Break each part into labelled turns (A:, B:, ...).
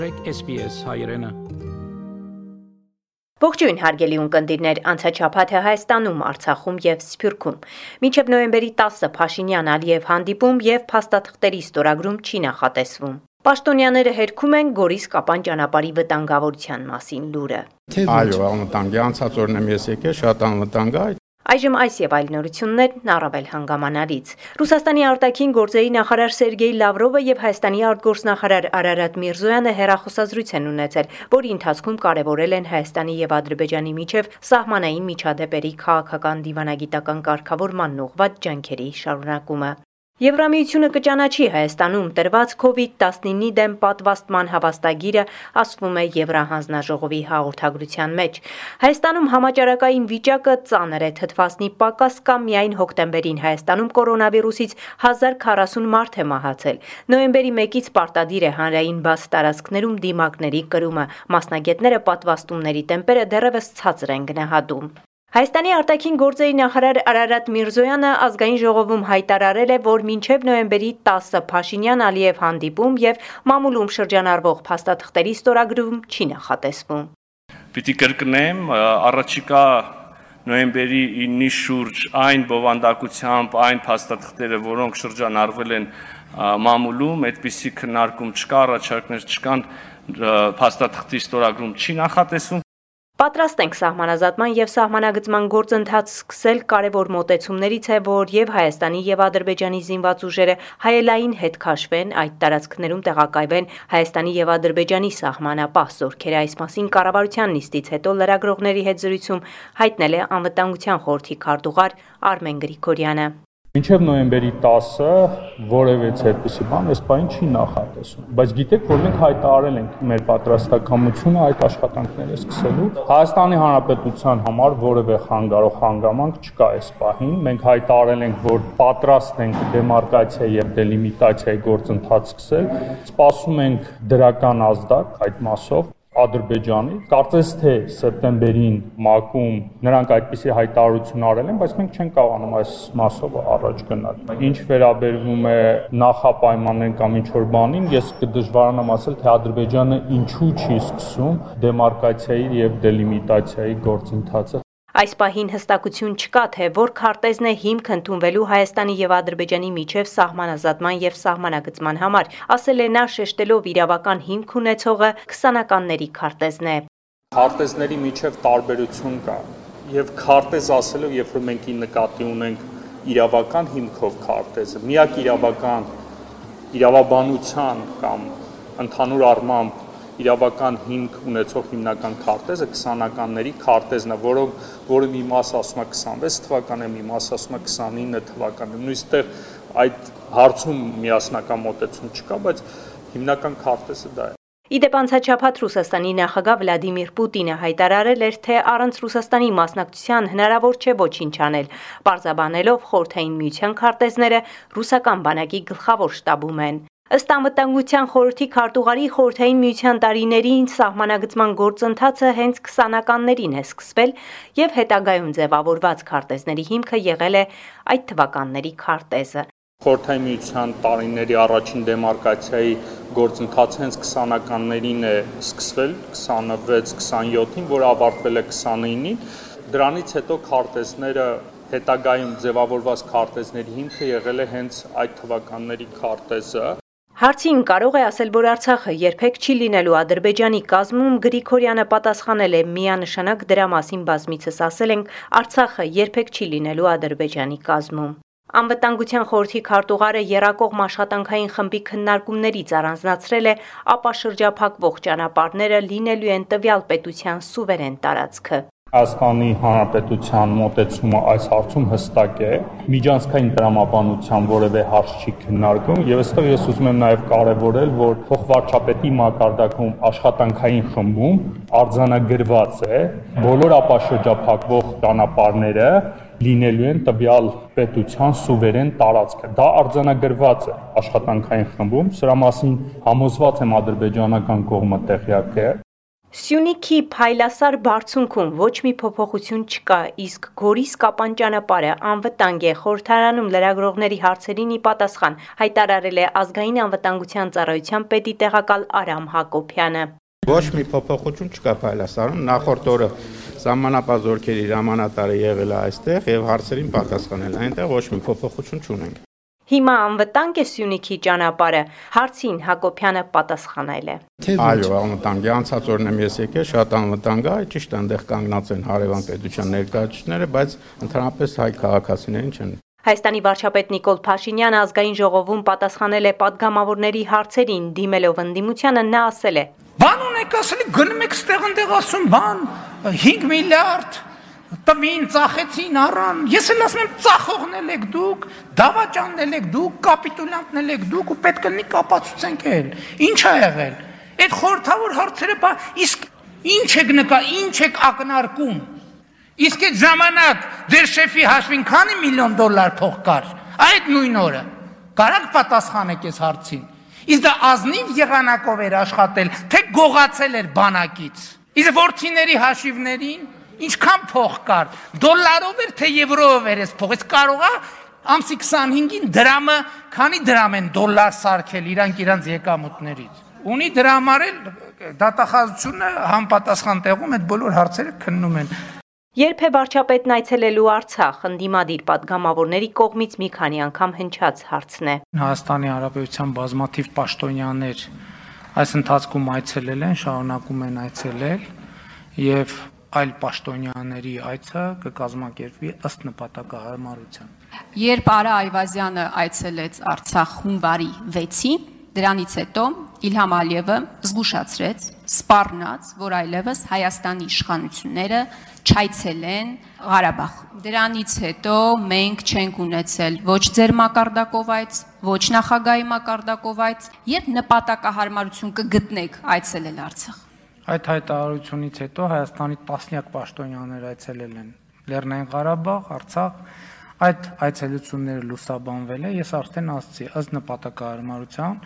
A: մտրեք SPS հայրենը։
B: Ողջույն հարգելի ունկնդիրներ, անցաչափաթը Հայաստանում, Արցախում եւ Սփյուռքում։ Մինչեւ նոյեմբերի 10-ը Փաշինյան Ալիև հանդիպում եւ փաստաթղթերի ստորագրում չի նախատեսվում։ Պաշտոնյաները հերքում են Գորիս Կապան ճանապարհի վտանգավորության մասին լուրը։
C: Այո, անվտանգ է անցած օրն եմ ես եկել, շատ անվտանգ է,
B: Այժմ այս եւ այլ նորություններն առավել հանգամանալից։ Ռուսաստանի արտաքին գործերի նախարար Սերգեյ Լավրովը եւ Հայաստանի արտգործնախարար Արարատ Միրզոյանը հերախոսազրույց են ունեցել, որի ընթացքում կարևորել են Հայաստանի եւ Ադրբեջանի միջև սահմանային միջադեպերի քաղաքական դիվանագիտական կարգավորման ուղղված ջանքերի շարունակումը։ Եվրամիությունը կճանաչի Հայաստանում տրված COVID-19-ի դեմ պատվաստման հավաստագիրը, ասվում է Եվրահանձնաժողովի հաղորդագրության մեջ։ Հայաստանում համաճարակային վիճակը ծանր է, թթվասնի պակաս կա միայն հոկտեմբերին Հայաստանում կորոնավիրուսից 1040 մարդ է մահացել։ Նոյեմբերի 1-ից պարտադիր է հանրային բաց տարածքներում դիմակների կրումը։ Մասնագետները պատվաստումների տեմպերը դեռևս ցածր են գնահատում։ Հայաստանի արտաքին գործերի նախարար Արարատ Միրզոյանը ազգային ժողովում հայտարարել է, որ մինչև նոյեմբերի 10-ը Փաշինյան Ալիև հանդիպում եւ մամուլում շրջանառվող փաստաթղթերի ստորագրում չի նախատեսվում։
D: Պիտի կրկնեմ, առաջիկա նոյեմբերի 9-ի շուրջ այն բովանդակությամբ, այն փաստաթղթերը, որոնք շրջանառվել են մամուլում, այդպիսի քննարկում չկա, առաջարկներ չկան, փաստաթղթի ստորագրում չի նախատեսվում
B: Պատրաստ ենք սահմանազատման եւ սահմանագծման գործընթաց սկսել կարևոր մոտեցումներից է, որ եւ Հայաստանի եւ Ադրբեջանի զինված ուժերը հայելային հետ քաշվեն, այդ տարածքներում տեղակայվեն Հայաստանի եւ Ադրբեջանի սահմանապահ զորքերը։ Այս մասին կառավարության նիստից հետո լրագրողների հետ զրույցում հայտնել է անվտանգության խորհրդի քարտուղար Արմեն Գրիգորյանը։
E: Մինչև նոյեմբերի 10-ը որևէ այդպիսի բան այս բան չի նախատեսում, բայց գիտեք, որ մենք հայտարարել ենք մեր պատրաստակամությունը այդ աշխատանքները սկսելու։ Հայաստանի Հանրապետության համար որևէ խանգարող հանգամանք չկա այս պահին։ Մենք հայտարարել ենք, որ պատրաստ ենք դեմարկացիա եւ դելիմիտացիայի գործընթաց սկսել։ Սպասում ենք դրական ազդակ այդ մասով Ադրբեջանի։ Կարծես թե սեպտեմբերին ՄԱԿ-ում նրանք այդպիսի հայտարարություն արել են, բայց մենք չենք կարողանում այս մասով առաջ գնալ։ Ինչ վերաբերվում է նախապայմաններին կամ ինչ որ բանին, ես կդժվարանամ ասել, թե Ադրբեջանը ինչու չի սկսում դեմարկացիայի եւ դելիմիտացիայի գործընթացը։
B: Այս պահին հստակություն չկա, թե որ քարտեզն է հիմք ընդունվելու Հայաստանի եւ Ադրբեջանի միջև սահմանազատման եւ սահմանագծման համար, ասել է նա շեշտելով իրավական հիմք ունեցողը 20-ականների քարտեզն է։
E: Քարտեզների միջև տարբերություն կա եւ քարտեզ ասելով, երբ որ մենք ի նկատի ունենք իրավական հիմքով քարտեզը, միակ իրավական իրավաբանության կամ ընդհանուր առմամբ իրավական հիմք ունեցող հիմնական քարտեզը 20-ականների քարտեզն է, որոնք որը մի մասը ասում է 26 թվականը, մի մասը ասում է 29 թվականը։ Նույնիսկ այդ հարցում միասնական մոտեցում չկա, բայց հիմնական քարտեզը դա է։
B: Իդեպ անցաչափած Ռուսաստանի նախագահ Վլադիմիր Պուտինը հայտարարել էր, թե առանց Ռուսաստանի մասնակցության հնարավոր չէ ոչինչ անել, պարզաբանելով խորթային միության քարտեզները ռուսական բանակի գլխավոր շտաբում են։ Ըստ անվտանգության խորհրդի քարտուղարի խորհրդային միության տարիներին սահմանագծման գործընթացը հենց 20-ականներին է սկսվել եւ հետագայում ձևավորված քարտեզների հիմքը եղել է այդ թվականների քարտեզը։
E: Խորհրդային միության տարիների առաջին դեմարկացիայի գործընթացը հենց 20-ականներին է սկսվել 26-27-ին, որը ավարտվել է 29-ին։ Դրանից հետո քարտեզները հետագայում ձևավորված քարտեզների հիմքը եղել է հենց այդ թվականների քարտեզը
B: Հարցին կարող է ասել, որ Արցախը երբեք չի լինելու Ադրբեջանի կազմում, Գրիգորյանը պատասխանել է միանշանակ դրա մասին բազմիցս ասել ենք, Արցախը երբեք չի լինելու Ադրբեջանի կազմում։ Անվտանգության խորհրդի քարտուղարը Երակող աշխատանքային խմբի քննարկումներից առանձնացրել է, ապա շրջափակվող ճանապարհները լինելու են տվյալ պետության սուվերեն տարածքը։
E: Հայաստանի Հանրապետության մոտեցումը այս հարցում հստակ է։ Միջանցքային տրամաբանության որևէ հարց չի քննարկվում եւ այստեղ ես ուզում եմ նաեւ կարեւորել, որ փոխվարչապետի մակարդակում աշխատանքային խմբում արձանագրված է բոլոր ապաշրջափակվող ճանապարհները լինելու են տվյալ պետության սուվերեն տարածքը։ Դա արձանագրված է աշխատանքային խմբում, սրա մասին համոզված եմ ադրբեջանական կողմը տեղյակ է։
B: Սյունիքի Փայլասար բարձունքում ոչ մի փոփոխություն չկա, իսկ Գորիս Կապան ճանապարհը անվտանգ է։ Խորհրդարանում լրագրողների հարցերին ի պատասխան հայտարարել է ազգային անվտանգության ծառայության պետի տեղակալ Արամ Հակոբյանը։
C: Ոչ մի փոփոխություն չկա Փայլասարում։ Նախորդ օրը Սահմանապահ զորքերի հրամանատարը եղել է այստեղ եւ հարցերին պատասխանել։ Այնտեղ ոչ մի փոփոխություն չունենք։
B: Հիմա անվտանգ է Սյունիքի ճանապարհը։ Հարցին Հակոբյանը պատասխանել է։
C: Այո, անվտանգ է, անցած օրն եմ ես եկել, շատ անվտանգ է, ճիշտ այնտեղ կանգնած են հարևան պետության ներկայացուցիչները, բայց ընդհանրապես հայ քաղաքացիներին չեն
B: Հայաստանի վարչապետ Նիկոլ Փաշինյանը ազգային ժողովում պատասխանել է падգամավորների հարցերին, դիմելով ընդդիմությանը նա ասել է.
A: Բան ունեք ասելի, գնում եք ստեղ ընդեղ ասում բան 5 միլիարդ տվին, ծախեցին առան։ Ես էլ ասում եմ, ծախողնել եք դուք, դավաճաննել եք դուք, կապիտուլյանտնել եք դուք ու պետք է նի կապացուցենք էլ։ Ինչ ա եղել։ Այդ խորթավոր հարցերը բա իսկ ինչ եք նկա, ինչ եք ակնարկում։ Իսկ այդ ժամանակ ձեր շեֆի հաշվին քանի միլիոն դոլար փող կար այդ նույն օրը։ Կարակ պատասխանեք այս հարցին։ Իսկ դա ազնիվ եղանակով էր աշխատել, թե գողացել էր բանակից։ Իսկ որթիների հաշիվներին ինչքան փող կար։ Դոլարով էր թե եվրոյով էր այս փողը։ Էս կարողա ամսի 25-ին դրամը, քանի դրամ են դոլար սարքել իրանք իրանց եկամուտներից։ Ունի դրա համար էլ դատախազությունը համապատասխան տեղում այդ բոլոր հարցերը քննում են։
B: Երբ է վարչապետն այցելելու Արցախ, ընդդիմադիր падգամավորների կողմից մի քանի անգամ հնչած հարցն է։
A: Հայաստանի Հանրապետության բազմաթիվ պաշտոնյաներ այս ընթացքում այցելել են, շարունակում են այցելել եւ այլ պաշտոնյաների այցը կկազմակերպվի ըստ նպատակահարմարության։
F: Երբ Արա Այվազյանը այցելեց Արցախ հունվարի 6-ին, դրանից հետո Իլհամ Ալիևը զգուշացրեց, սպառնաց, որ այլևս Հայաստանի իշխանությունները չայցելեն Ղարաբաղ։ Դրանից հետո մենք չենք ունեցել ոչ ձեր մակարդակով այց, ոչ նախագահի մակարդակով այց, երբ նպատակահարմարություն կգտնեք այցելել Արցախ։
A: Այդ հայտարարությունից հետո Հայաստանի տասնյակ պաշտոնյաներ այցելել են Լեռնային Ղարաբաղ, Արցախ, այդ այցելությունները լուսաբանվել է, ես արդեն ասացի, ըստ նպատակահարմարության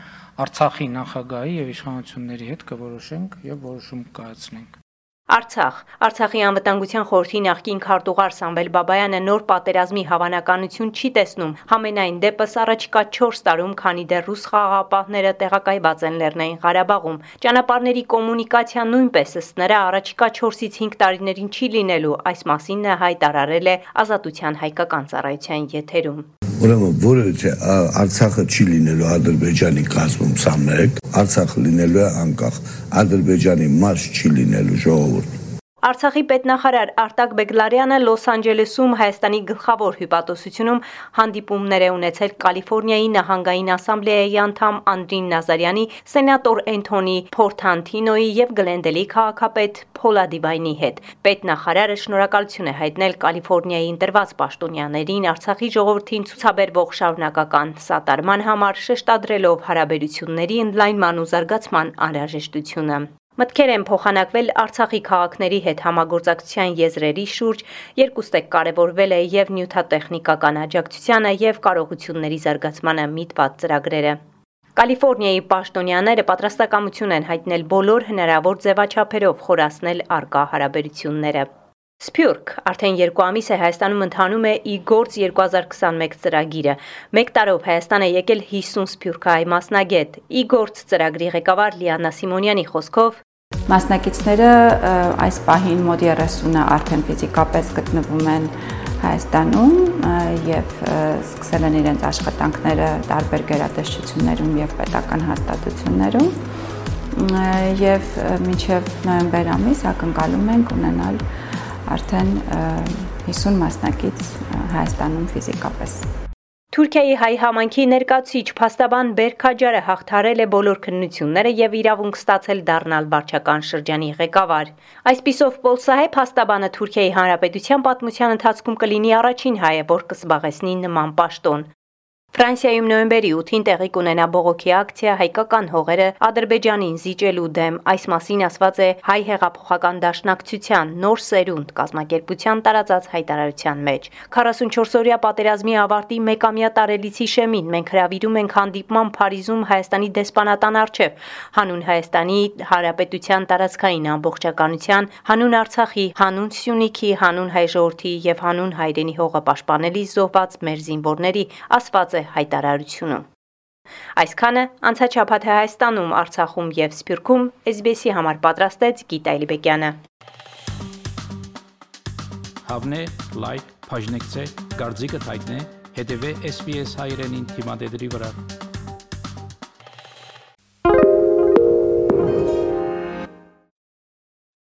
A: Արցախի նախագահի եւ իշխանությունների հետ կորոշենք եւ որոշում կայացնենք։
B: Արցախ. Արցախի անվտանգության խորհրդի նախկին քարտուղար Սամվել Բաբայանը նոր պատերազմի հավանականություն չի տեսնում։ Համենայն դեպս առաջիկա 4 տարում, քանի դեռ ռուս խաղաղապահները տեղակայված են Լեռնային Ղարաբաղում, ճանապարհների կոմունիկացիա նույնպես ըստ նրա առաջիկա 4-ից 5 տարիներին չի լինելու։ Այս մասին նա հայտարարել է Ազատության հայկական ծառայության եթերում։
G: Ուրեմն որովհետեւ Արցախը չի լինելու Ադրբեջանի կազմում 21, Արցախը լինելու է անկախ։ Ադրբեջանի մաս չի լինելու ժողովուրդ։
B: Արցախի պետնախարար Արտակ Բեգլարյանը Լոս Անջելեսում Հայաստանի գլխավոր հյուպատոսությունում հանդիպումներ է ունեցել Կալիֆոռնիայի նահանգային ասամբլեայի անդամ Անդրին Նազարյանի, սենատոր Էնթոնի Փորթանթինոյի եւ Գլենդելի քաղաքապետ Փոլա Դիվայնի հետ։ Պետնախարարը շնորհակալություն է հայտնել Կալիֆոռնիայի ընտրված պաշտոնյաներին Արցախի ժողովրդին ցուցաբերվող շարունակական սատարման համար շեշտադրելով հարաբերությունների ընդլայնման ու զարգացման անհրաժեշտությունը։ Մտքեր են փոխանակվել Արցախի քաղաքների հետ համագործակցության եզրերի շուրջ, երկուստեք կարևորվել է եւ նյութատեխնիկական աջակցությանը եւ կարողությունների զարգացմանը միտված ծրագրերը։ Կալիֆոռնիայի պաշտոնյաները պատրաստակամություն են հայտնել բոլոր հնարավոր ձևաչափերով խորացնել արկա հարաբերությունները։ Սփյուռք արդեն 2 ամիս է Հայաստանում ընթանում է Իգործ 2021 ծրագիրը։ 1 տարով Հայաստան է եկել 50 սփյուռքահայ մասնագետ։ Իգործ ծրագրի ղեկավար Լիանա Սիմոնյանի խոսքով
H: Մասնակիցները այս պահին մոտ 30-ը արդեն ֆիզիկապես գտնվում են Հայաստանում եւ սկսել են իրենց աշխատանքները տարբեր գերատեսչություններում եւ պետական հաստատություններում եւ մինչեւ նոյեմբեր ամիս ակնկալում ենք ունենալ արդեն 50 մասնակից Հայաստանում ֆիզիկապես։
B: Թուրքիայի հայ համանքի ներկայացիչ փաստաբան Բերքաջարը հաղթարել է բոլոր քննությունները եւ իրավունք ստացել դառնալ վարչական շրջանի ղեկավար։ Այսպիսով Պոլսահե փաստաբանը Թուրքիայի հանրապետության պատմության ընթացքում կլինի առաջին հայը, որ կզբաղեցնի նման պաշտոն։ Ֆրանսիայում նոյեմբերի 8-ին տեղի կունենա բողոքի ակցիա հայկական հողերը Ադրբեջանին զիջելու դեմ։ Այս մասին ասված է Հայ հեղափոխական դաշնակցության նոր սերունդ կազմակերպության տարածած հայտարարության մեջ։ 44-օրյա պատերազմի ավարտի մեկամյա տարելիցի շեմին մենք հravirում ենք հանդիպման Փարիզում Հայաստանի դեսպանատան արչև հանուն Հայաստանի Հանրապետության տարածքային ամբողջականության, հանուն Արցախի, հանուն Սյունիքի, հանուն հայ ժողովրդի եւ հանուն հայրենի հողը պաշտպանելի զոհված մեր զինվորների ասված է հայտարարությունում։ Այսքանը անցաչափաթ է Հայաստանում, Արցախում եւ Սփյուռքում SBS-ի համար պատրաստեց Գիտա Իլբեկյանը։
I: Հավնե, լայք, բաժնեկցե, դարձիկը թայտնե, հետեւե SBS հայրենին թիմադեդի վրա։